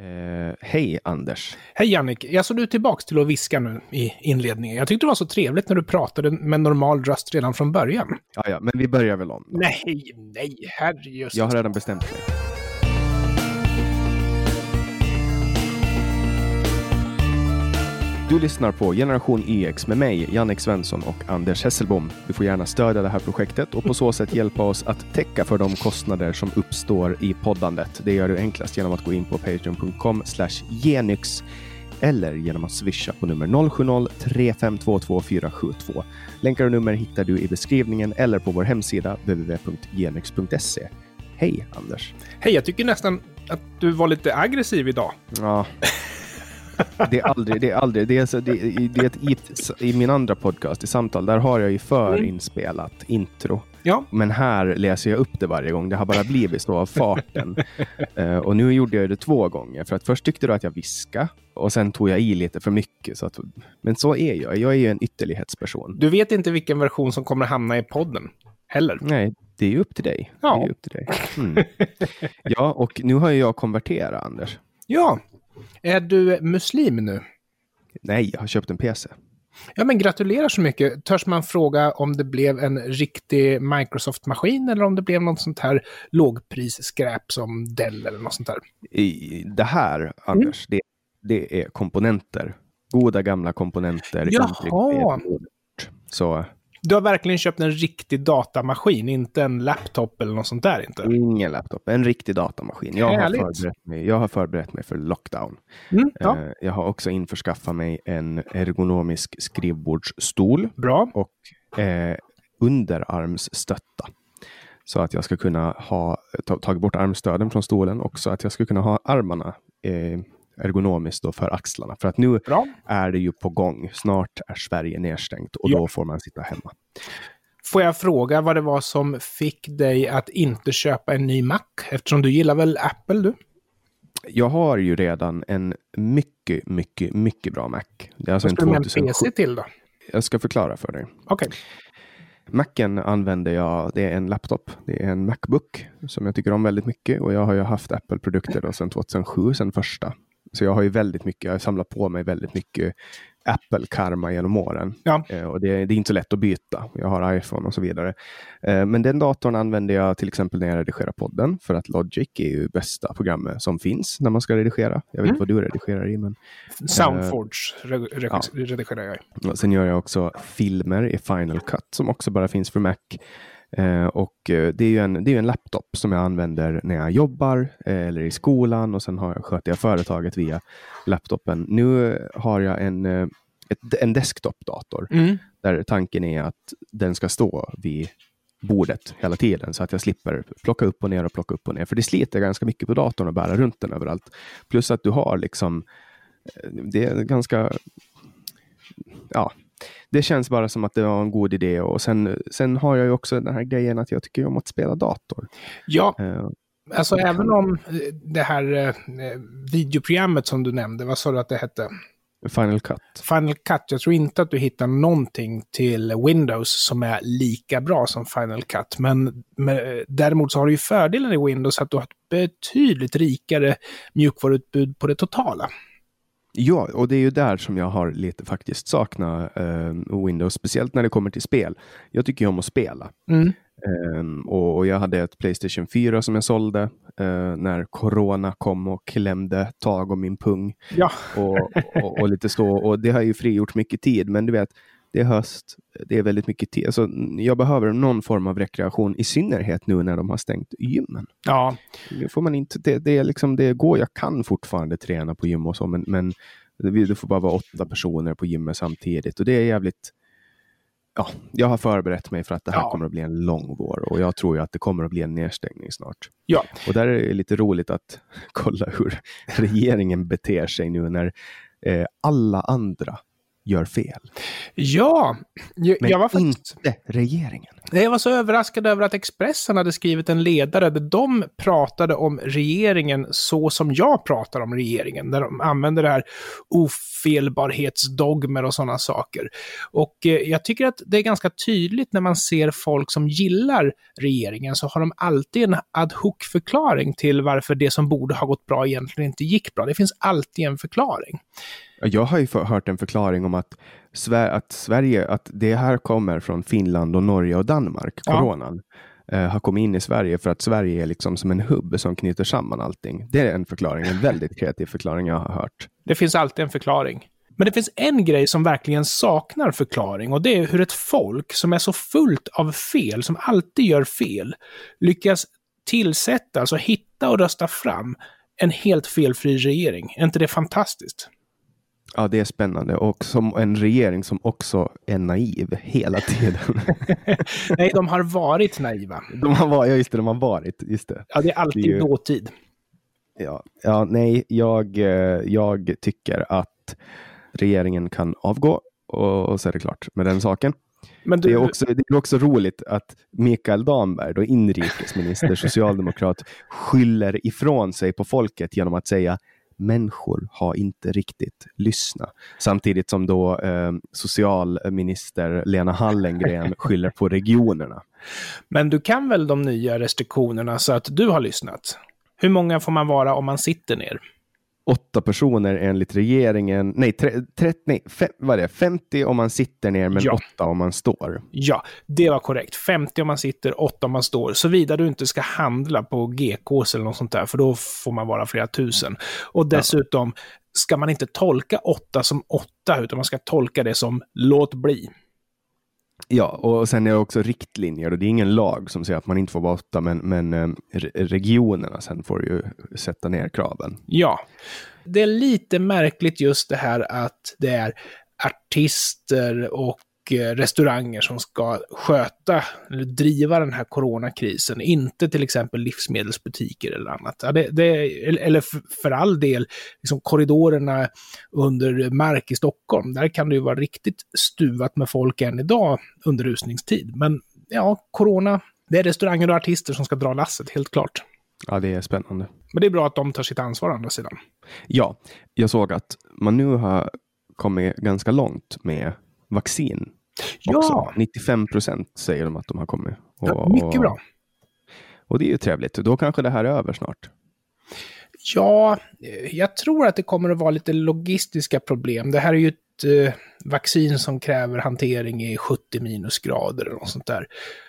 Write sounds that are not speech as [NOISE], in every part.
Eh, hej Anders. Hej Jannik, jag såg du tillbaka till att viska nu i inledningen. Jag tyckte det var så trevligt när du pratade med normal röst redan från början. Ja, ja, men vi börjar väl om. Då. Nej, nej, herrejösses. Jag har redan bestämt mig. Du lyssnar på Generation YX med mig, Jannik Svensson och Anders Hesselbom. Du får gärna stödja det här projektet och på så sätt hjälpa oss att täcka för de kostnader som uppstår i poddandet. Det gör du enklast genom att gå in på patreon.com genyx eller genom att swisha på nummer 070-3522 472. Länkar och nummer hittar du i beskrivningen eller på vår hemsida www.genyx.se. Hej Anders! Hej, jag tycker nästan att du var lite aggressiv idag. Ja. [LAUGHS] Det är aldrig, det är aldrig, det är, så, det, det är ett, i, i min andra podcast, i samtal, där har jag ju förinspelat intro. Ja. Men här läser jag upp det varje gång. Det har bara blivit så av farten. uh, och nu gjorde jag det två gånger. För att först tyckte du att jag viska och sen tog jag i lite för mycket. Så att, men så är jag. Jag är ju en ytterlighetsperson. Du vet inte vilken version som kommer hamna i podden heller. Nej, det är ju upp till dig. Ja. Det är upp till dig. Mm. Ja, och nu har jag konverterat, Anders. Ja. Är du muslim nu? Nej, jag har köpt en PC. Ja, men gratulerar så mycket. Törs man fråga om det blev en riktig Microsoft-maskin eller om det blev något sånt här lågprisskräp som Dell eller något sånt där? I det här, Anders, det, det är komponenter. Goda gamla komponenter. Jaha. Så Du har verkligen köpt en riktig datamaskin, inte en laptop eller något sånt där inte? ingen laptop, en riktig datamaskin. Jag har, förberett mig, jag har förberett mig för lockdown. Mm, ja, Eh, Jag har också införskaffat mig en ergonomisk skrivbordsstol bra. och eh, underarmsstötta. Så att jag ska kunna ha ta, tagit bort armstöden från stolen och så att jag ska kunna ha armarna eh, ergonomiskt då för axlarna. För att nu Bra. är det ju på gång. Snart är Sverige nedstängt och Ja. då får man sitta hemma. Får jag fråga vad det var som fick dig att inte köpa en ny Mac? Eftersom du gillar väl Apple du? Jag har ju redan en mycket, mycket, mycket bra Mac. Det är alltså Vad ska du med en 2007. PC till då? Jag ska förklara för dig. Okej. Macen använder jag, det är en laptop. Det är en Macbook som jag tycker om väldigt mycket och jag har ju haft Apple-produkter sedan 2007, sedan första. Så jag har ju väldigt mycket, jag har samlat på mig väldigt mycket Apple-karma genom åren. Ja. Eh, och det, det är inte så lätt att byta. Jag har iPhone och så vidare. Eh, men den datorn använder jag till exempel när jag redigerar podden för att Logic är ju bästa programmet som finns när man ska redigera. Jag vet Mm. vad du redigerar i, men Soundforge re- re- ja. redigerar jag i. Sen gör jag också filmer i Final Cut som också bara finns för Mac. Eh, och eh, det är ju en, det är en laptop som jag använder när jag jobbar eh, eller i skolan och sen har jag, sköter jag företaget via laptopen. Nu har jag en, eh, ett, en desktopdator Mm. där tanken är att den ska stå vid bordet hela tiden så att jag slipper plocka upp och ner och plocka upp och ner. För det sliter ganska mycket på datorn att bära runt den överallt. Plus att du har liksom, eh, det är ganska, ja, det känns bara som att det var en god idé. Och sen, sen har jag ju också den här grejen att jag tycker om att spela dator. Ja, Eh, alltså även om eh, det här eh, videoprogrammet som du nämnde, vad sa du att det hette? Final Cut. Final Cut, jag tror inte att du hittar någonting till Windows som är lika bra som Final Cut. Men, men däremot så har du ju fördelen i Windows att du har ett betydligt rikare mjukvaruutbud på det totala. Ja, och det är ju där som jag har lite faktiskt saknat eh, Windows, speciellt när det kommer till spel. Jag tycker ju om att spela. Mm. Ehm, och, och jag hade ett Playstation 4 som jag sålde eh, när Corona kom och klämde tag om min pung. Ja, Och, och, och lite så. Och det har ju frigjort mycket tid. Men du vet, det är höst. Det är väldigt mycket tid. Alltså, jag behöver någon form av rekreation. I synnerhet nu när de har stängt gymmen. ja, Nu får man inte, det, det, är liksom, det går. Jag kan fortfarande träna på gym och så. Men, men det det får bara vara åtta personer på gymmet samtidigt. Och det är jävligt ja, jag har förberett mig för att det här Ja. kommer att bli en lång vår och jag tror ju att det kommer att bli en nedstängning snart. Ja. Och där är det lite roligt att [LAUGHS] kolla hur regeringen beter sig nu när eh, alla andra gör fel. Ja, jag, Men jag var faktiskt... inte regeringen. Jag var så överraskad över att Expressen hade skrivit en ledare där de pratade om regeringen så som jag pratar om regeringen. Där de använder det här ofelbarhetsdogmer och sådana saker. Och eh, jag tycker att det är ganska tydligt när man ser folk som gillar regeringen så har de alltid en ad hoc-förklaring till varför det som borde ha gått bra egentligen inte gick bra. Det finns alltid en förklaring. Jag har ju hört en förklaring om att, att Sverige, att det här kommer från Finland och Norge och Danmark, Ja. coronan. eh, har kommit in i Sverige för att Sverige är liksom som en hubb som knyter samman allting. Det är en förklaring, en väldigt kreativ förklaring jag har hört. Det finns alltid en förklaring. Men det finns en grej som verkligen saknar förklaring och det är hur ett folk som är så fullt av fel, som alltid gör fel, lyckas tillsätta, alltså hitta och rösta fram en helt felfri regering. Är inte det fantastiskt? Ja, det är spännande och som en regering som också är naiv hela tiden. [LAUGHS] Nej, de har varit naiva. De har varit, ja just det, de har varit, just det. Ja, det är alltid Det är ju- dåtid. Ja, ja nej, jag, eh, jag tycker att regeringen kan avgå och, och så är det klart med den saken. Men du, Det är, också, det är också roligt att Mikael Damberg, då inrikesminister, [LAUGHS] socialdemokrat, skyller ifrån sig på folket genom att säga människor har inte riktigt lyssnat. Samtidigt som då eh, socialminister Lena Hallengren [LAUGHS] skyller på regionerna. men du kan väl de nya restriktionerna så att du har lyssnat? Hur många får man vara om man sitter ner? Åtta personer enligt regeringen, nej, tre, tre, nej fem, vad är det, 50 om man sitter ner men Ja. åtta om man står. Ja, det var korrekt. 50 om man sitter, 8 om man står. Såvida du inte ska handla på GKs eller något sånt där, för då får man vara flera tusen. Och dessutom ska man inte tolka 8 som 8, utan man ska tolka det som låt bli. Ja, och sen är det också riktlinjer och det är ingen lag som säger att man inte får vara åtta, men, men eh, regionerna sen får ju sätta ner kraven. Ja. Det är lite märkligt just det här att det är artister och restauranger som ska sköta eller driva den här coronakrisen, inte till exempel livsmedelsbutiker eller annat. Ja, det, det, eller för, för all del, liksom korridorerna under mark i Stockholm, där kan det ju vara riktigt stuvat med folk än idag under rusningstid. Men ja, corona, det är restauranger och artister som ska dra lasset, helt klart. Ja, det är spännande. Men det är bra att de tar sitt ansvar å andra sidan. Ja, jag såg att man nu har kommit ganska långt med vaccin. Också. Ja, 95 procent säger de att de har kommit. Och, ja mycket bra. Och det är ju trevligt. Då kanske det här är över snart. Ja, eh, jag tror att det kommer att vara lite logistiska problem. Det här är ju ett eh, vaccin som kräver hantering i 70 minusgrader eller något sånt där.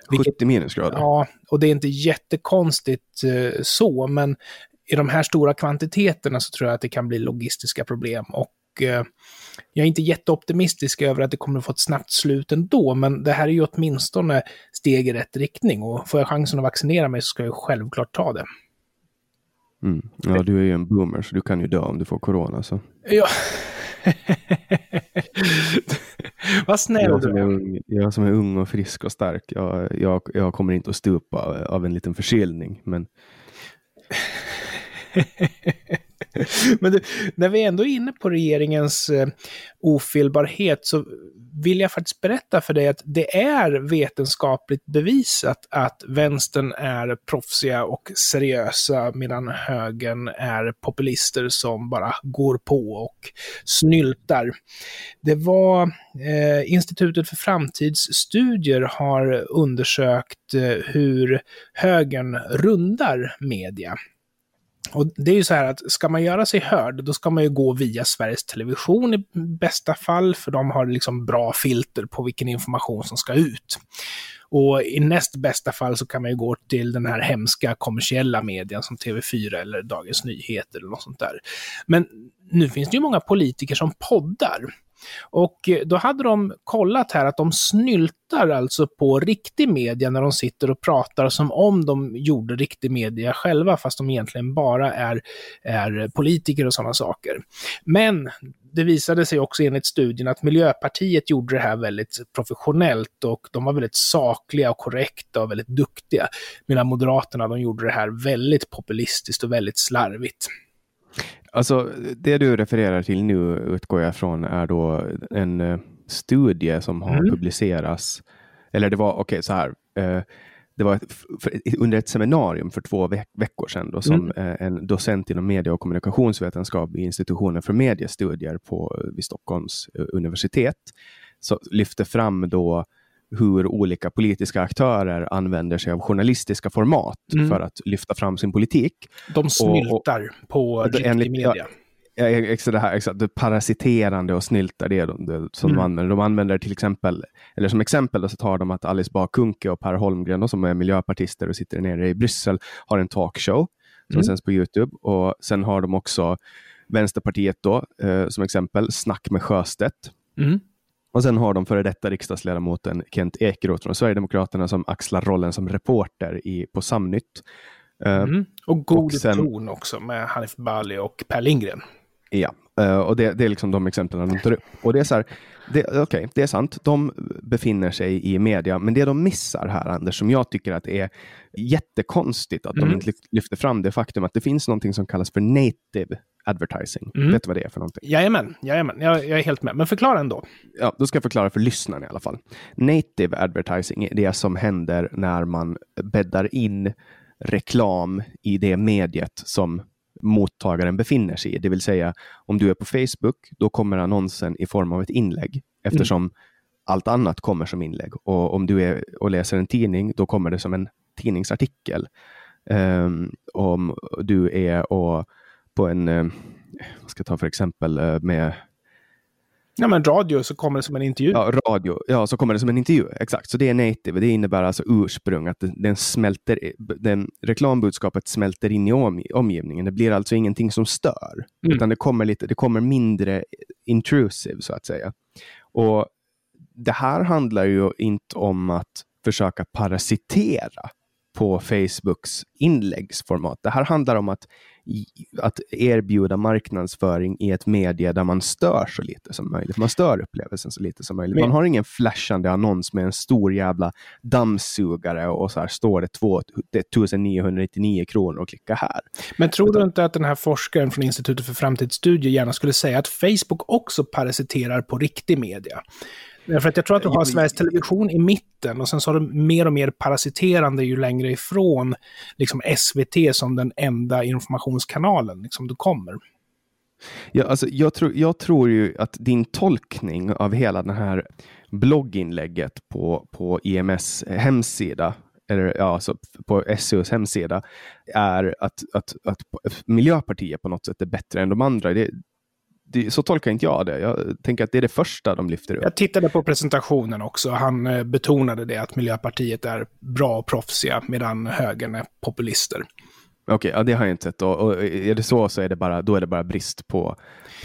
Vilket, 70 minusgrader. ja, och det är inte jättekonstigt eh, så, men i de här stora kvantiteterna så tror jag att det kan bli logistiska problem. Och jag är inte jätteoptimistisk över att det kommer att få ett snabbt slut ändå, men det här är ju åtminstone steg i rätt riktning. Och får jag chansen att vaccinera mig så ska jag självklart ta det. Mm. Ja, du är ju en boomer så du kan ju dö om du får corona. Så. Ja. [LAUGHS] Vad snäll Jag du är jag som är ung och frisk och stark, jag, jag, jag kommer inte att stupa av, av en liten förkylning. Men [LAUGHS] [LAUGHS] Men du, när vi ändå är inne på regeringens eh, ofelbarhet så vill jag faktiskt berätta för dig att det är vetenskapligt bevisat att vänstern är proffsiga och seriösa medan högern är populister som bara går på och snyltar. Det var eh, Institutet för framtidsstudier har undersökt eh, hur högern rundar media. Och det är ju så här att ska man göra sig hörd, då ska man ju gå via Sveriges Television i bästa fall, för de har liksom bra filter på vilken information som ska ut. Och i näst bästa fall så kan man ju gå till den här hemska kommersiella medien som TV4 eller Dagens Nyheter eller något sånt där. Men nu finns det ju många politiker som poddar. Och eh, då hade de kollat här att de snyltar alltså på riktig media när de sitter och pratar som om de gjorde riktig media själva, fast de egentligen bara är, är politiker och sådana saker. Men det visade sig också enligt studien att Miljöpartiet gjorde det här väldigt professionellt och de var väldigt sakliga och korrekta och väldigt duktiga. Medan Moderaterna, de gjorde det här väldigt populistiskt och väldigt slarvigt. Alltså, det du refererar till nu utgår jag från är då en uh, studie som har mm. publicerats. Eller det var, okej okay, så här. Uh, det var ett, för, under ett seminarium för två veck veckor sedan då, som mm. uh, en docent inom media och kommunikationsvetenskap vid institutionen för mediestudier på, vid Stockholms universitet så lyfte fram då hur olika politiska aktörer använder sig av journalistiska format mm. för att lyfta fram sin politik. De snyltar och, och, på riktig media. Ja, exakt det här, exakt, det parasiterande och snyltar, det, det, det som mm. de använder. De använder till exempel, eller som exempel så tar de att Alice Bah Kuhnke och Per Holmgren då, som är miljöpartister och sitter nere i Bryssel har en talkshow som mm. sänds på Youtube och sen har de också Vänsterpartiet då, eh, som exempel, Snack med Sjöstedt. Mm. Och sen har de före detta riksdagsledamoten Kent Ekeroth från Sverigedemokraterna som axlar rollen som reporter i, på Samnytt. Eh, mm. Och God och sen, ton också med Hanif Bali och Per Lindgren. Ja, uh, och det, det, är liksom de exemplen de tar upp. Och det är så här, okej, okay, det är sant. De befinner sig i media, men det de missar här, Anders, som jag tycker att är jättekonstigt att mm. de inte lyfter fram det faktum att det finns någonting som kallas för native advertising. Mm. Vet du vad det är för någonting? Jajamän, jajamän. Jag, jag är helt med. Men förklara ändå. Ja, då ska jag förklara för lyssnarna i alla fall. Native advertising är det som händer när man bäddar in reklam i det mediet som mottagaren befinner sig i. Det vill säga, om du är på Facebook, då kommer annonsen i form av ett inlägg eftersom mm. allt annat kommer som inlägg. Och om du är och läser en tidning, då kommer det som en tidningsartikel. Um, om du är och på en, uh, vad ska jag ta för exempel, uh, med Ja, men radio så kommer det som en intervju. Ja, radio. Ja, så kommer det som en intervju. Exakt. Så det är native. Det innebär alltså ursprung, att den smälter, den reklambudskapet smälter in i om, omgivningen. Det blir alltså ingenting som stör, mm. utan det kommer, lite, det kommer mindre intrusive, så att säga. Och det här handlar ju inte om att försöka parasitera på Facebooks inläggsformat. Det här handlar om att att erbjuda marknadsföring i ett medie där man stör så lite som möjligt. Man stör upplevelsen så lite som möjligt. Man har ingen flashande annons med en stor jävla dammsugare och så här står det 2999 kronor och klicka här. Men tror du inte att den här forskaren från Institutet för framtidsstudier gärna skulle säga att Facebook också parasiterar på riktig media? Därför att jag tror att du har Sveriges Television i mitten och sen så har du mer och mer parasiterande ju längre ifrån liksom SVT som den enda informationskanalen liksom, du kommer. Ja, alltså, jag, tror, jag tror ju att din tolkning av hela det här blogginlägget på, på IMS hemsida eller ja, alltså på SUs hemsida, är att, att, att Miljöpartiet på något sätt är bättre än de andra. Det, det, så tolkar inte jag det. Jag tänker att det är det första de lyfter upp. Jag tittade på presentationen också. Han eh, betonade det att Miljöpartiet är bra och proffsiga medan högern är populister. Okej, okay, ja, det har jag inte sett. Och, och är det så så är det bara, då är det bara brist på,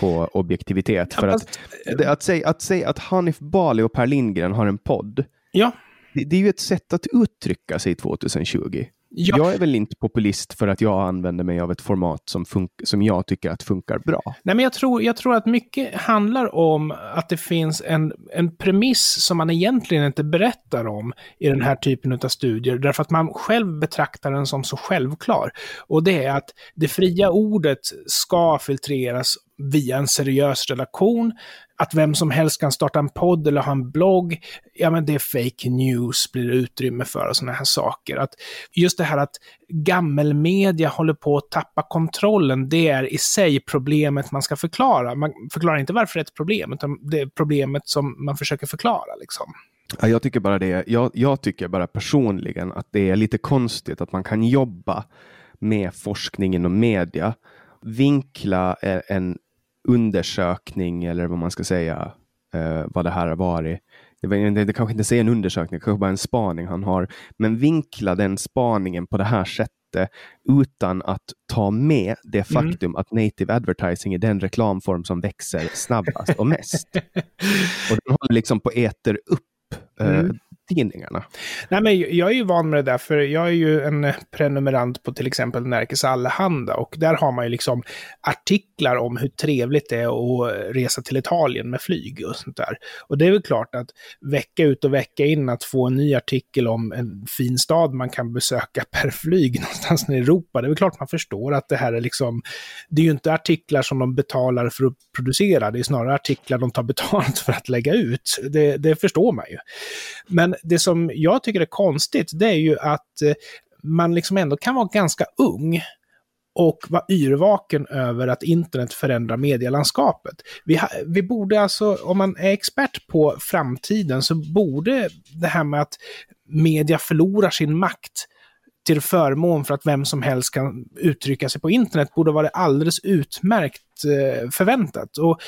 på objektivitet. Ja, För att, det, att, säga, att säga att Hanif Bali och Per Lindgren har en podd, ja. det, det är ju ett sätt att uttrycka sig 2020. Ja. Jag är väl inte populist för att jag använder mig av ett format som, som jag tycker att funkar bra. Nej, men jag tror, jag tror att mycket handlar om att det finns en, en premiss som man egentligen inte berättar om i den här typen av studier, därför att man själv betraktar den som så självklar. Och det är att det fria ordet ska filtreras via en seriös relation att vem som helst kan starta en podd eller ha en blogg, ja men det är fake news, blir det utrymme för och sådana här saker. Att just det här att gammelmedia håller på att tappa kontrollen, det är i sig problemet man ska förklara. Man förklarar inte varför det är ett problem, utan det är problemet som man försöker förklara. Liksom. Ja, jag tycker bara det. Jag, jag tycker bara personligen att det är lite konstigt att man kan jobba med forskning inom media, vinkla en undersökning eller vad man ska säga, eh, vad det här har varit. Det, det, det kanske inte är en undersökning, kanske bara en spaning han har, men vinkla den spaningen på det här sättet utan att ta med det mm. faktum mm. att native advertising är den reklamform som växer snabbast och mest. [LAUGHS] och den håller liksom på äter upp eh, mm tidningarna. Nej, men jag är ju van med det där, för jag är ju en prenumerant på till exempel Närkes Allehanda och där har man ju liksom artiklar om hur trevligt det är att resa till Italien med flyg och sånt där. Och det är väl klart att vecka ut och vecka in att få en ny artikel om en fin stad man kan besöka per flyg [LAUGHS] någonstans i Europa, det är väl klart man förstår att det här är liksom, det är ju inte artiklar som de betalar för att producera, det är snarare artiklar de tar betalt för att lägga ut. Det, det förstår man ju. Men det som jag tycker är konstigt, det är ju att eh, man liksom ändå kan vara ganska ung och vara yrvaken över att internet förändrar medielandskapet. Vi, vi borde alltså, om man är expert på framtiden, så borde det här med att media förlorar sin makt till förmån för att vem som helst kan uttrycka sig på internet borde vara alldeles utmärkt eh, förväntat. Och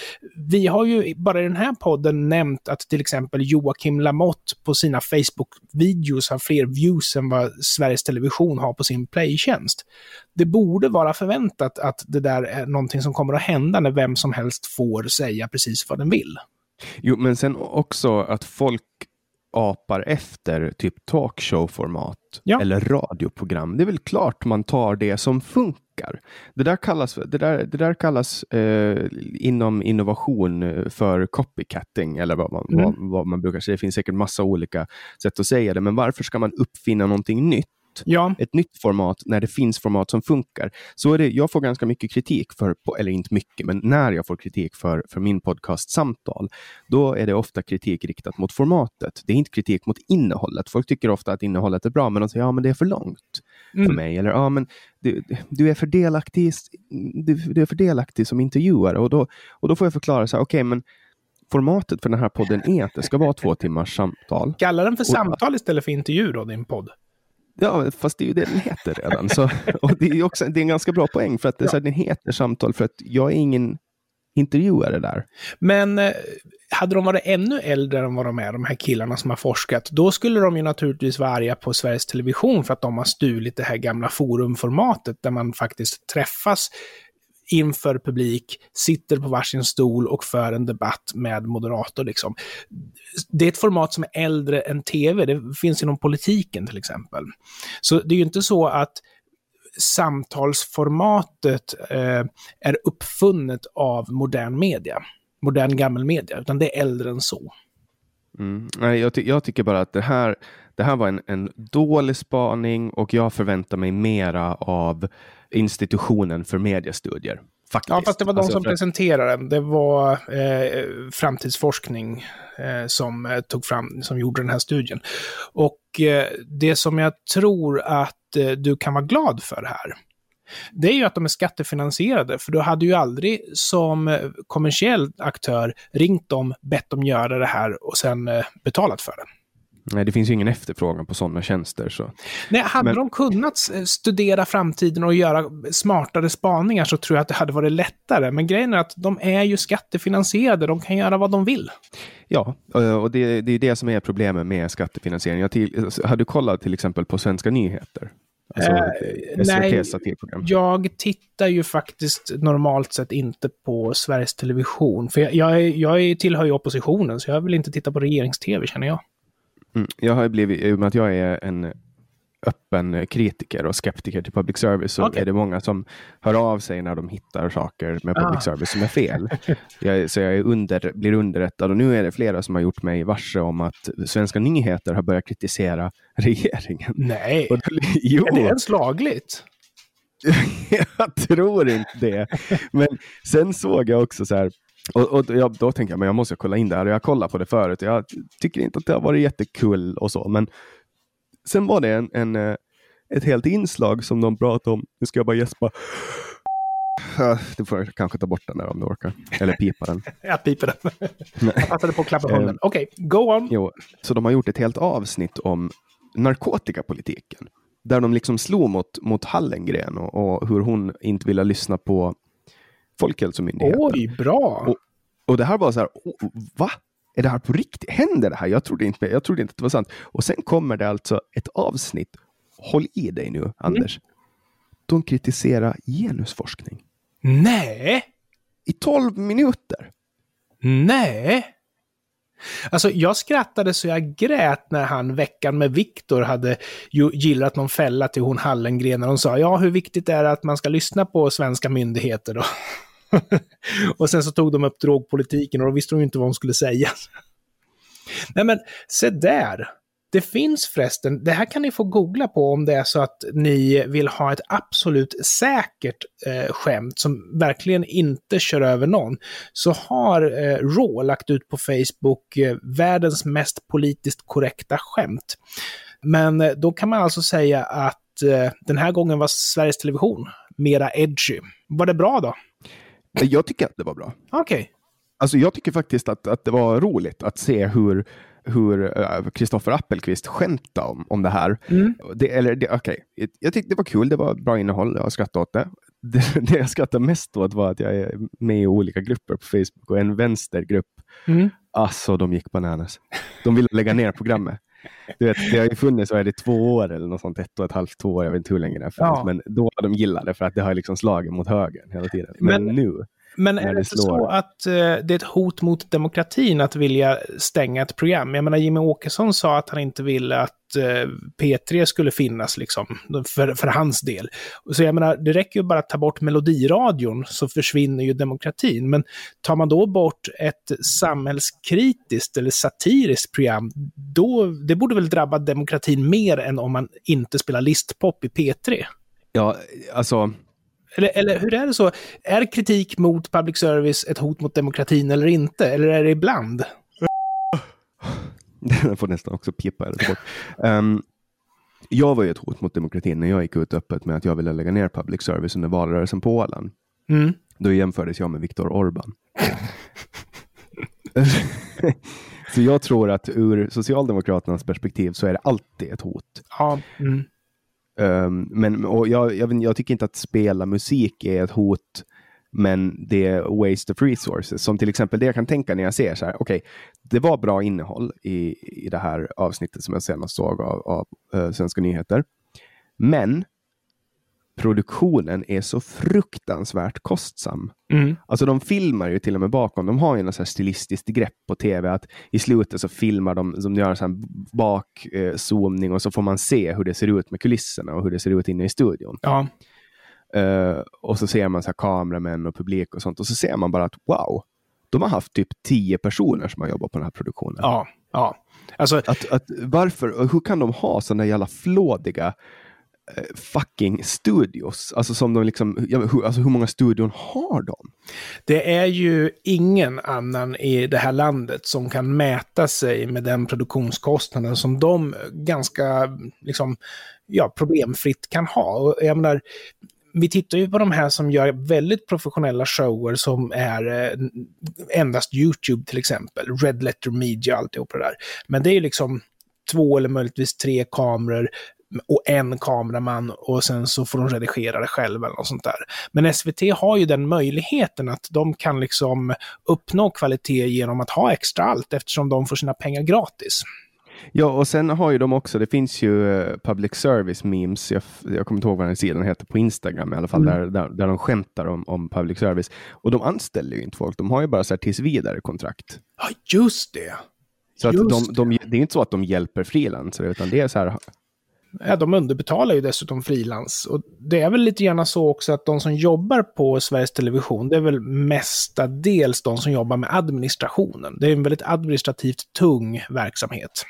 vi har ju bara i den här podden nämnt att till exempel Joakim Lamotte på sina Facebook-videos har fler views än vad Sveriges Television har på sin playtjänst. Det borde vara förväntat att det där är någonting som kommer att hända när vem som helst får säga precis vad den vill. Jo, men sen också att folk apar efter typ talkshow-format ja. eller radioprogram. Det är väl klart man tar det som funkar. Det där kallas, det där, det där kallas eh, inom innovation eh, för copycatting eller vad man, mm. vad, vad man brukar säga. Det finns säkert massa olika sätt att säga det, men varför ska man uppfinna någonting nytt? Ja. ett nytt format när det finns format som funkar. Så är det, jag får ganska mycket kritik, för, eller inte mycket, men när jag får kritik för, för min podcast Samtal, då är det ofta kritik riktat mot formatet. Det är inte kritik mot innehållet. Folk tycker ofta att innehållet är bra, men de säger ja, men det är för långt mm. för mig. Eller ja, men du, du, är för delaktig, du, du är för delaktig som intervjuare. Och då, och då får jag förklara så här, okay, men formatet för den här podden är att det ska vara två timmars samtal. Kalla den för samtal istället för intervju då, din podd. Ja, fast det är ju det den heter redan. Så, [LAUGHS] och det är också det är en ganska bra poäng för att det, ja. så den heter samtal för att jag är ingen intervjuare där. Men eh, hade de varit ännu äldre än vad de är, de här killarna som har forskat, då skulle de ju naturligtvis vara arga på Sveriges Television för att de har stulit det här gamla forumformatet där man faktiskt träffas inför publik, sitter på varsin stol och för en debatt med moderator. Liksom. Det är ett format som är äldre än tv, det finns inom politiken till exempel. Så det är ju inte så att samtalsformatet eh, är uppfunnet av modern media, modern gammal media, utan det är äldre än så. Mm. Nej, jag, ty jag, tycker bara att det här, det här var en, en dålig spaning och jag förväntar mig mera av institutionen för mediestudier. Faktiskt. Ja, fast det var de alltså, som för... presenterade den. Det var eh, framtidsforskning eh, som eh, tog fram, som gjorde den här studien. Och eh, det som jag tror att eh, du kan vara glad för här, det är ju att de är skattefinansierade, för du hade ju aldrig som eh, kommersiell aktör ringt dem, bett dem göra det här och sen betalat för det. Nej, det finns ju ingen efterfrågan på sådana tjänster. Så. Nej, hade Men... de kunnat studera framtiden och göra smartare spaningar så tror jag att det hade varit lättare. Men grejen är att de är ju skattefinansierade, de kan göra vad de vill. Ja, och det, det är det som är problemet med skattefinansiering. Jag till, har du kollat till exempel på Svenska nyheter? Alltså, eh, nej, jag tittar ju faktiskt normalt sett inte på Sveriges Television. För jag, jag, jag tillhör ju oppositionen, så jag vill inte titta på regerings-tv känner jag. Mm. Jag har blivit, i och med att jag är en öppen kritiker och skeptiker till public service så okay. är det många som hör av sig när de hittar saker med public ah. service som är fel. [LAUGHS] jag, så jag under, blir underrättad och nu är det flera som har gjort mig varse om att svenska nyheter har börjat kritisera [LAUGHS] regeringen. Nej, och, jo. är det ens lagligt? [LAUGHS] jag tror inte det. Men sen såg jag också så här, och, och jag, då tänkte jag, men jag måste kolla in det här. Jag kollade på det förut. Jag tycker inte att det har varit jättekul och så, men sen var det en, en, eh, ett helt inslag som de pratade om. Nu ska jag bara gäspa. Du får kanske ta bort den där om du orkar. Eller pipa den. [LAUGHS] jag piper den. jag passade på att klappa hunden. Eh, Okej, okay, go on. Jo, så de har gjort ett helt avsnitt om narkotikapolitiken. Där de liksom slog mot, mot Hallengren och, och hur hon inte ville lyssna på Folkhälsomyndigheten. Oj, bra! Och, och det här var så här, oh, va? Är det här på riktigt? Händer det här? Jag trodde, inte, jag trodde inte att det var sant. Och sen kommer det alltså ett avsnitt, håll i dig nu mm. Anders, mm. de kritiserar genusforskning. Nej! I tolv minuter. Nej! Alltså, jag skrattade så jag grät när han veckan med Viktor hade ju gillat någon fälla till hon Hallengren när hon sa ja, hur viktigt är det att man ska lyssna på svenska myndigheter då? [LAUGHS] och sen så tog de upp drogpolitiken och då visste de ju inte vad de skulle säga. [LAUGHS] Nej men, se där! Det finns förresten, det här kan ni få googla på om det är så att ni vill ha ett absolut säkert eh, skämt som verkligen inte kör över någon. Så har eh, Raw lagt ut på Facebook eh, världens mest politiskt korrekta skämt. Men eh, då kan man alltså säga att eh, den här gången var Sveriges Television mera edgy. Var det bra då? Jag tycker att det var bra. Okej. Okay. Alltså jag tycker faktiskt att, att det var roligt att se hur hur Kristoffer uh, Appelqvist skämtade om, om det här. Mm. Det, eller, det, okay. Jag tyckte det var kul, det var bra innehåll, jag skrattade åt det. det. [LAUGHS] Det jag skrattade mest åt var att jag är med i olika grupper på Facebook och en vänstergrupp, mm. alltså de gick bananas. De ville lägga ner programmet. Du vet, det har ju funnits, så är det två år eller något sånt, ett och ett halvt, två år, jag vet inte hur länge det har funnits, ja. men då har de gillat det för att det har liksom slagit mot högern hela tiden. Men, men nu, men är det inte så att uh, det är ett hot mot demokratin att vilja stänga ett program? Jag menar, Jimmy Åkesson sa att han inte ville att uh, P3 skulle finnas, liksom, för, för hans del. Så jag menar, det räcker ju bara att ta bort melodiradion så försvinner ju demokratin. Men tar man då bort ett samhällskritiskt eller satiriskt program, då, det borde väl drabba demokratin mer än om man inte spelar listpop i P3? Ja, alltså eller, eller hur är det så? Är kritik mot public service ett hot mot demokratin eller inte? Eller är det ibland? [LAUGHS] Den får nästan också pipa. Um, jag var ju ett hot mot demokratin när jag gick ut öppet med att jag ville lägga ner public service under valrörelsen på Åland. Mm. Då jämfördes jag med Viktor Orban. [LAUGHS] så jag tror att ur Socialdemokraternas perspektiv så är det alltid ett hot. Ja. Mm. Um, men och jag, jag, jag, tycker inte att spela musik är ett hot, men det är waste of resources. Som till exempel det jag kan tänka när jag ser så här, okej, okay, det var bra innehåll i, i det här avsnittet som jag senast såg av, av uh, Svenska nyheter. Men produktionen är så fruktansvärt kostsam. Mm. Alltså de filmar ju till och med bakom. De har ju något så stilistiskt grepp på tv att i slutet så filmar de, de gör en bakzoomning eh, och så får man se hur det ser ut med kulisserna och hur det ser ut inne i studion. Ja. Uh, och så ser man så här kameramän och publik och sånt och så ser man bara att wow, de har haft typ tio personer som har jobbat på den här produktionen. Ja, ja. Alltså, att, att, varför, hur kan de ha sådana jävla flådiga Eh, fucking studios. Alltså, som de liksom, ja, hur, alltså hur många studion har de? Det är ju ingen annan i det här landet som kan mäta sig med den produktionskostnaden som de ganska liksom, ja, problemfritt kan ha. Och jag menar, vi tittar ju på de här som gör väldigt professionella shower som är eh, endast YouTube till exempel, Red Letter Media och alltihop det där. Men det är ju liksom två eller möjligtvis tre kameror, och en kameraman och sen så får de redigera det själva eller något sånt där. Men SVT har ju den möjligheten att de kan liksom uppnå kvalitet genom att ha extra allt eftersom de får sina pengar gratis. Ja, och sen har ju de också, det finns ju uh, public service memes, jag, jag kommer inte ihåg vad den sidan heter, på Instagram i alla fall, mm. där, där, där de skämtar om, om public service. Och de anställer ju inte folk, de har ju bara så här tills vidare kontrakt. Ja, just det. Så att de, de, det är inte så att de hjälper frilansare, utan det är så här, ja, de underbetalar ju dessutom frilans. Och det är väl lite gärna så också att de som jobbar på Sveriges Television, det är väl mestadels de som jobbar med administrationen. Det är en väldigt administrativt tung verksamhet.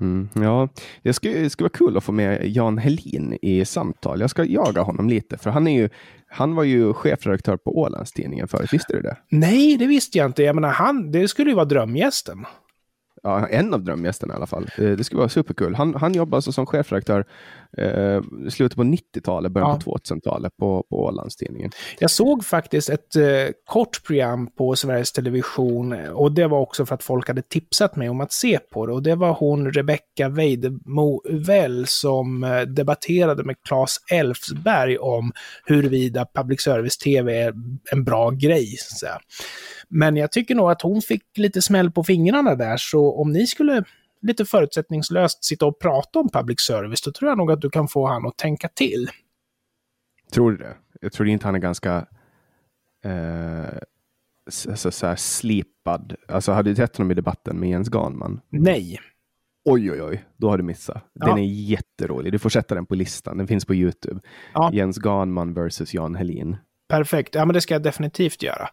Mm, ja, det skulle, skulle vara kul att få med Jan Helin i samtal. Jag ska jaga honom lite, för han, är ju, han var ju chefredaktör på Ålandstidningen förut. Visste du det? Nej, det visste jag inte. Jag menar, han, det skulle ju vara drömgästen ja, en av drömgästerna i alla fall. Eh, det skulle vara superkul. Han, han jobbar alltså som chefredaktör eh, slutet på 90-talet, början ja. på 2000-talet på, på Ålandstidningen. Jag såg faktiskt ett eh, kort program på Sveriges Television och det var också för att folk hade tipsat mig om att se på det. Och det var hon Rebecca Weidemo Uvell som eh, debatterade med Claes Elfsberg om huruvida public service-tv är en bra grej. Så. Men jag tycker nog att hon fick lite smäll på fingrarna där, så om ni skulle lite förutsättningslöst sitta och prata om public service, då tror jag nog att du kan få han att tänka till. Tror du det? Jag tror inte han är ganska eh, så, så här slipad. Alltså, hade du sett honom i debatten med Jens Ganman? Nej. Oj, oj, oj, då har du missat. Den Ja. är jätterolig. Du får sätta den på listan. Den finns på YouTube. Ja. Jens Ganman versus Jan Helin. Perfekt. Ja, men det ska jag definitivt göra.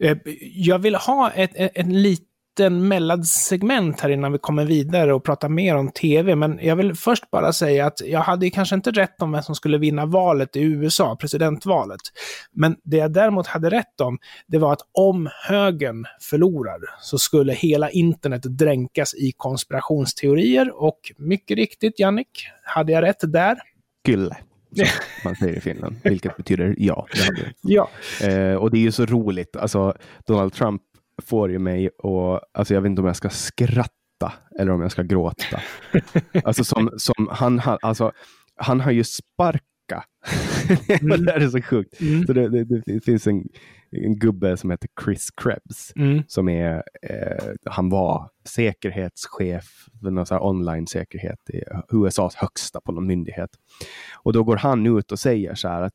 Eh, Jag vill ha ett, ett, en liten mellansegment här innan vi kommer vidare och pratar mer om tv. Men jag vill först bara säga att jag hade kanske inte rätt om vem som skulle vinna valet i USA, presidentvalet. Men det jag däremot hade rätt om, det var att om högern förlorar så skulle hela internet dränkas i konspirationsteorier. Och mycket riktigt, Jannik, hade jag rätt där? Gylle, som [LAUGHS] man säger i Finland. Vilket betyder ja. Det. Ja. Eh, och det är ju så roligt. Alltså, Donald Trump får ju mig och alltså, jag vet inte om jag ska skratta eller om jag ska gråta. [LAUGHS] alltså, som, som han, alltså, han har ju sparkat. [LAUGHS] Mm. det är så sjukt. Mm. Så det, det, det finns en, en gubbe som heter Chris Krebs. Mm. Som är, eh, han var säkerhetschef för någon så här online-säkerhet i USAs högsta på någon myndighet. Och då går han ut och säger så här att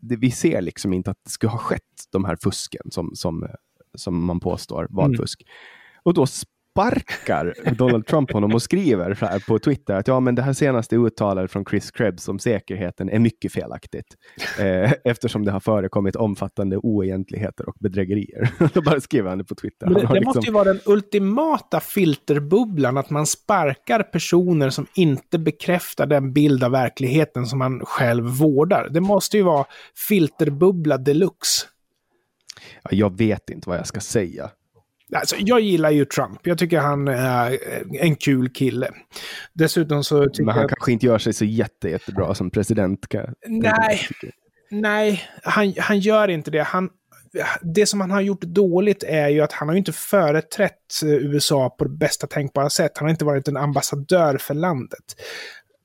det, vi ser liksom inte att det skulle ha skett de här fusken som, som, som man påstår, valfusk. Och då sparkar Donald Trump honom och skriver så här på Twitter att ja, men det här senaste uttalandet från Chris Krebs om säkerheten är mycket felaktigt. Eh, eftersom det har förekommit omfattande oegentligheter och bedrägerier. [LAUGHS] då bara skriver han det på Twitter. Det, det liksom- måste ju vara den ultimata filterbubblan, att man sparkar personer som inte bekräftar den bild av verkligheten som man själv vårdar. Det måste ju vara filterbubbla deluxe. Ja, jag vet inte vad jag ska säga. Alltså, jag gillar ju Trump. Jag tycker han är en kul kille. Dessutom så tycker Men han jag... kanske inte gör sig så jätte, jättebra som president. Nej, nej han, han gör inte det. Han, det som han har gjort dåligt är ju att han har inte företrätt eh, USA på det bästa tänkbara sätt. Han har inte varit en ambassadör för landet.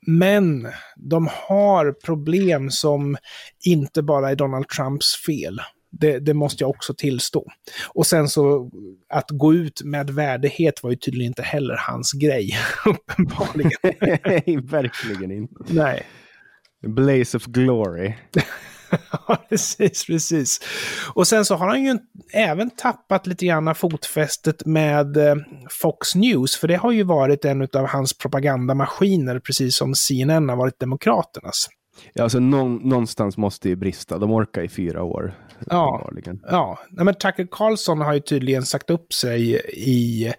Men de har problem som inte bara är Donald Trumps fel. Det, det måste jag också tillstå. Och sen så att gå ut med värdighet var ju tydligen inte heller hans grej, [LAUGHS] uppenbarligen. Nej, verkligen inte. Nej. Blaze of glory. [LAUGHS] Ja, precis, precis. Och sen så har han ju även tappat lite grann fotfästet med eh, Fox News, för det har ju varit en av hans propagandamaskiner, precis som CNN har varit Demokraternas. Ja, alltså, någon, någonstans måste ju brista. De orkar i fyra år. Ja. Ja, nej, men Tucker Carlson har ju tydligen sagt upp sig i,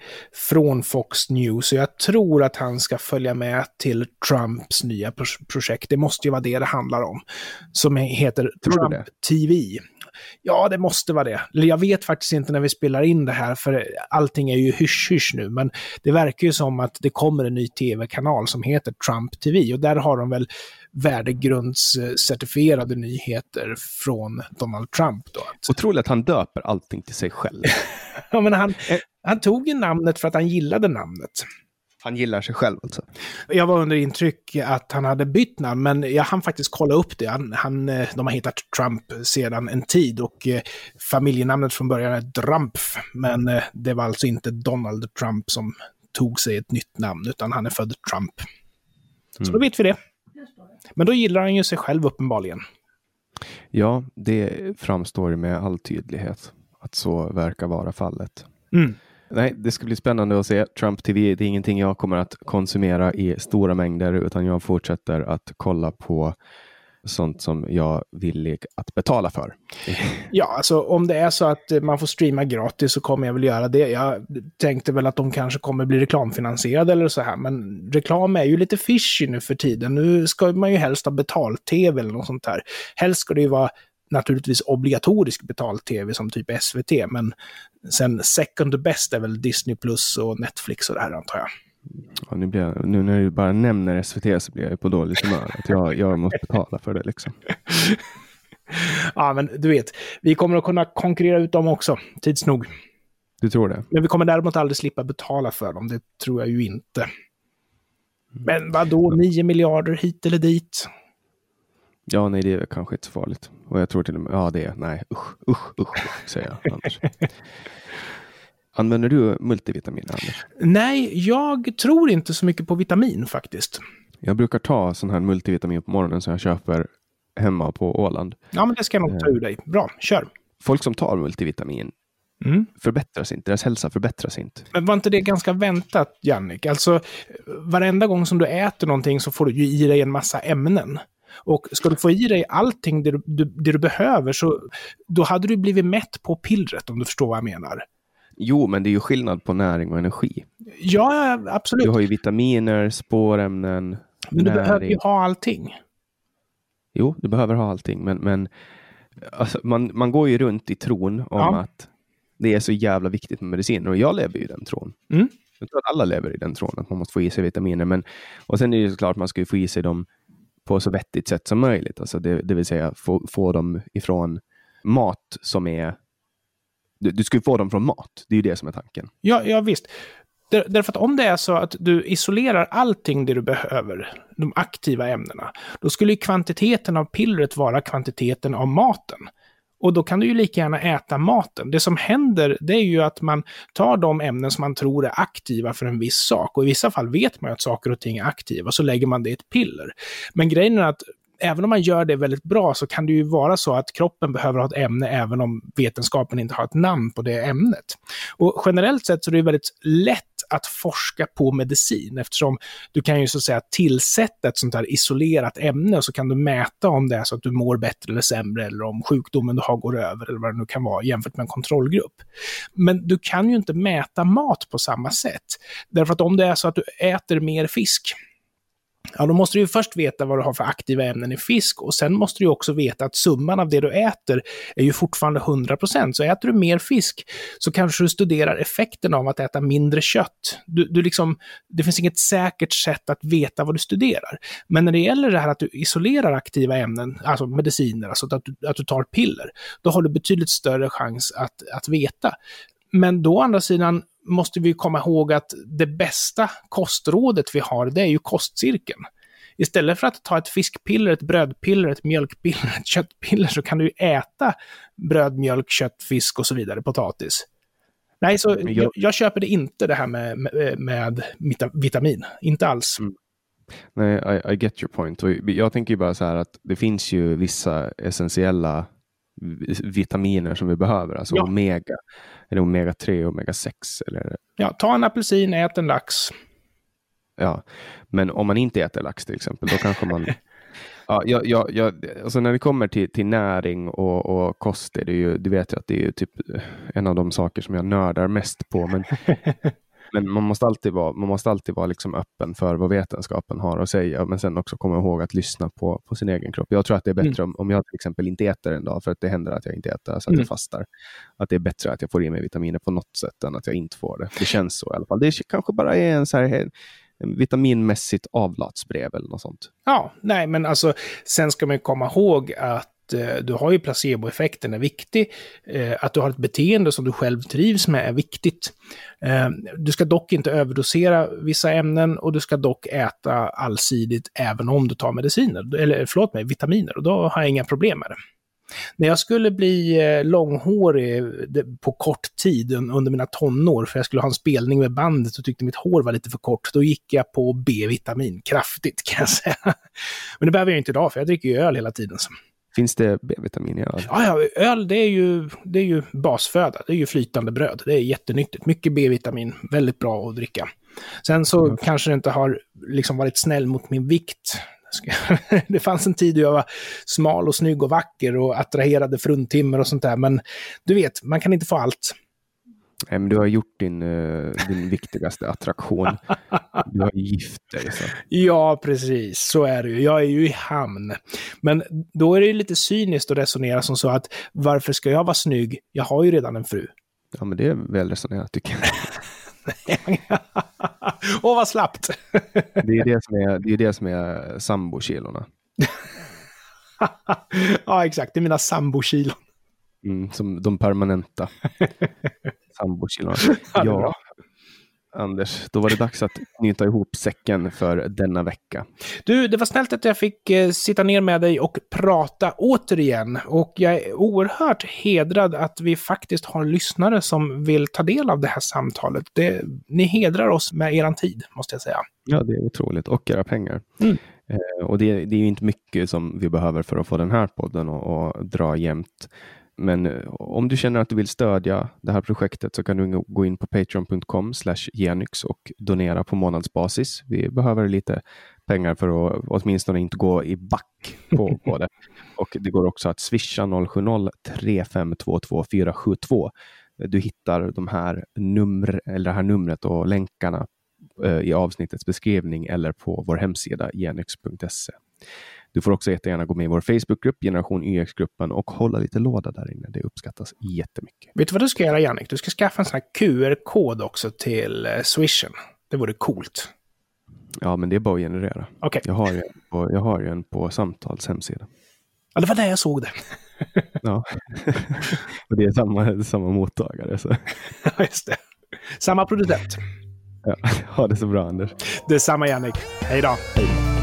från Fox News, och jag tror att han ska följa med till Trumps nya pro- projekt. Det måste ju vara det det handlar om. Som heter Trump? TV. Ja, det måste vara det. Jag vet faktiskt inte när vi spelar in det här, för allting är ju hysch-hysch nu, men det verkar ju som att det kommer en ny tv-kanal som heter Trump TV, och där har de väl värdegrundscertifierade nyheter från Donald Trump då. Otroligt att han döper allting till sig själv. [LAUGHS] Ja, men han, Eh. han tog ju namnet för att han gillade namnet. Han gillar sig själv alltså. Jag var under intryck att han hade bytt namn, men jag hann faktiskt kolla upp det. Han, han, eh, de har hittat Trump sedan en tid och eh, familjenamnet från början är Drumpf. Men det var alltså inte Donald Trump som tog sig ett nytt namn, utan han är född Trump. Så då vet vi det. Men då gillar han ju sig själv uppenbarligen. Ja, det framstår med all tydlighet att så verkar vara fallet. Mm. Nej, det ska bli spännande att se. Trump TV, det är ingenting jag kommer att konsumera i stora mängder, utan jag fortsätter att kolla på sånt som jag är villig att betala för. Ja, alltså om det är så att man får streama gratis så kommer jag väl göra det. Jag tänkte väl att de kanske kommer bli reklamfinansierade eller så här, men reklam är ju lite fishy nu för tiden. Nu ska man ju helst ha betal-tv eller något sånt här. Helst ska det ju vara naturligtvis obligatorisk betal-tv som typ SVT, men sen second best är väl Disney Plus och Netflix och det här antar jag. Och nu, blir jag, nu när du bara nämner SVT så blir jag på dåligt humör. Att jag, jag måste betala för det liksom. [LAUGHS] Ja, men du vet, vi kommer att kunna konkurrera ut dem också, tids nog. Du tror det? Men vi kommer däremot aldrig slippa betala för dem, det tror jag ju inte. Men vad då 9 miljarder hit eller dit? Ja, nej, det är kanske inte så farligt. Och jag tror till och med, ja det är, nej, usch, usch, usch, usch säger jag Anders. [LAUGHS] Använder du multivitamin, Anders? Nej, jag tror inte så mycket på vitamin faktiskt. Jag brukar ta sån här multivitamin på morgonen som jag köper hemma på Åland. Ja, men det ska jag nog ta ur dig. Bra, kör. Folk som tar multivitamin mm. förbättras inte. Deras hälsa förbättras inte. Men var inte det ganska väntat, Jannik? Alltså, varenda gång som du äter någonting så får du ju i dig en massa ämnen. Och ska du få i dig allting det du, det du behöver så då hade du blivit mätt på pillret om du förstår vad jag menar. Jo, men det är ju skillnad på näring och energi. Ja, absolut. Du har ju vitaminer, spårämnen, Men du näring. behöver ju ha allting. Jo, du behöver ha allting, men, men alltså, man, man går ju runt i tron om ja. att det är så jävla viktigt med mediciner och jag lever ju i den tron. Mm. Jag tror att alla lever i den tron, att man måste få i sig vitaminer. Men, och sen är det såklart att man ska få i sig dem på så vettigt sätt som möjligt. Alltså det, det vill säga få, få dem ifrån mat som är... Du, du ska få dem från mat. Det är ju det som är tanken. Ja, ja visst. Där, därför att om det är så att du isolerar allting det du behöver, de aktiva ämnena, då skulle kvantiteten av pillret vara kvantiteten av maten. Och då kan du ju lika gärna äta maten. Det som händer, det är ju att man tar de ämnen som man tror är aktiva för en viss sak. Och i vissa fall vet man ju att saker och ting är aktiva, så lägger man det i ett piller. Men grejen är att även om man gör det väldigt bra så kan det ju vara så att kroppen behöver ha ett ämne även om vetenskapen inte har ett namn på det ämnet. Och generellt sett så är det väldigt lätt att forska på medicin eftersom du kan ju så att säga tillsätta ett sånt här isolerat ämne och så kan du mäta om det är så att du mår bättre eller sämre eller om sjukdomen du har går över eller vad det nu kan vara jämfört med en kontrollgrupp. Men du kan ju inte mäta mat på samma sätt. Därför att om det är så att du äter mer fisk Ja, då måste du ju först veta vad du har för aktiva ämnen i fisk och sen måste du också veta att summan av det du äter är ju fortfarande 100%. Så äter du mer fisk så kanske du studerar effekten av att äta mindre kött. Du, du liksom, det finns inget säkert sätt att veta vad du studerar. Men när det gäller det här att du isolerar aktiva ämnen, alltså mediciner, alltså att du, att du tar piller, då har du betydligt större chans att, att veta. Men då å andra sidan, måste vi komma ihåg att det bästa kostrådet vi har, det är ju kostcirkeln. Istället för att ta ett fiskpiller, ett brödpiller, ett mjölkpiller, [LAUGHS] ett köttpiller, så kan du äta bröd, mjölk, kött, fisk och så vidare, potatis. Nej, så jag, jag köper det inte det här med, med, med vitamin. Inte alls. Mm. Nej, I, I, get your point. Och jag tänker bara så här att det finns ju vissa essentiella vitaminer som vi behöver, alltså ja. omega. Det omega 3 och omega 6? Eller? Ja, ta en apelsin, ät en lax. Ja, men om man inte äter lax till exempel, då kanske man... [LAUGHS] ja, jag, jag, jag, alltså när det kommer till, till näring och, och kost, är det ju, du vet ju att det är typ en av de saker som jag nördar mest på. Men [LAUGHS] Men man måste alltid vara, man måste alltid vara liksom öppen för vad vetenskapen har att säga, men sen också komma ihåg att lyssna på, på sin egen kropp. Jag tror att det är bättre mm. om, om jag till exempel inte äter en dag, för att det händer att jag inte äter, alltså att mm. jag fastar. Att det är bättre att jag får i mig vitaminer på något sätt än att jag inte får det. Det känns så i alla fall. Det kanske bara är en så här vitaminmässigt avlatsbrev eller något sånt. Ja, nej men alltså sen ska man komma ihåg att Eh, du har ju placeboeffekten är viktig. Eh, att du har ett beteende som du själv trivs med är viktigt. Eh, du ska dock inte överdosera vissa ämnen och du ska dock äta allsidigt även om du tar mediciner, eller förlåt mig, vitaminer. Och då har jag inga problem med det. När jag skulle bli långhårig på kort tid under mina tonår, för jag skulle ha en spelning med bandet och tyckte mitt hår var lite för kort, då gick jag på B-vitamin kraftigt kan jag säga. [LAUGHS] Men det behöver jag inte idag, för jag dricker ju öl hela tiden. Finns det B-vitamin i öl? Ja, ja, öl det är, ju, det är ju basföda. Det är ju flytande bröd. Det är jättenyttigt. Mycket B-vitamin. Väldigt bra att dricka. Sen så mm. kanske det inte har liksom varit snäll mot min vikt. Det [LAUGHS] fanns en tid då jag var smal och snygg och vacker och attraherade fruntimmer och sånt där. Men du vet, man kan inte få allt. Nej, men du har gjort din, uh, din [LAUGHS] viktigaste attraktion. Du har gift dig. Så. Ja, precis. Så är det ju. Jag är ju i hamn. Men då är det ju lite cyniskt att resonera som så att varför ska jag vara snygg? Jag har ju redan en fru. Ja, men det är väl resonerat tycker jag. [LAUGHS] Åh, vad slappt! det är det som är, det är, det som är sambokilorna. [LAUGHS] ja, exakt. Det är mina sambokilon. Mm, som de permanenta sambokilona. [LAUGHS] Ja, Anders, då var det dags att knyta ihop säcken för denna vecka. Du, det var snällt att jag fick eh, sitta ner med dig och prata återigen. Och jag är oerhört hedrad att vi faktiskt har lyssnare som vill ta del av det här samtalet. Det, ni hedrar oss med er tid, måste jag säga. Ja, det är otroligt. Och era pengar. Mm. Eh, och det, det, är ju inte mycket som vi behöver för att få den här podden att dra jämnt Men eh, om du känner att du vill stödja det här projektet så kan du gå in på patreon.com genyx och donera på månadsbasis. Vi behöver lite pengar för att åtminstone inte gå i back på, på det. [LAUGHS] Och det går också att swisha 070 3522 472. Du hittar de här numr, eller det här numret och länkarna eh, i avsnittets beskrivning eller på vår hemsida genyx.se. Du får också jättegärna gå med i vår Facebookgrupp, Generation YX-gruppen och hålla lite låda där inne. Det uppskattas jättemycket. Vet du vad du ska göra, Jannik? Du ska skaffa en sån här QR-kod också till eh, Swishen. Det vore coolt. Ja, men det är bara att generera. Okay. Jag, har ju en på, jag har ju en på Samtals hemsida. Ja, det var där jag såg det. [LAUGHS] ja, [LAUGHS] och det är samma, samma mottagare. Så. Ja, just det. Samma producent. Ja, [LAUGHS] ha det så bra, Anders. Detsamma, Jannik. Hej då. Hej då.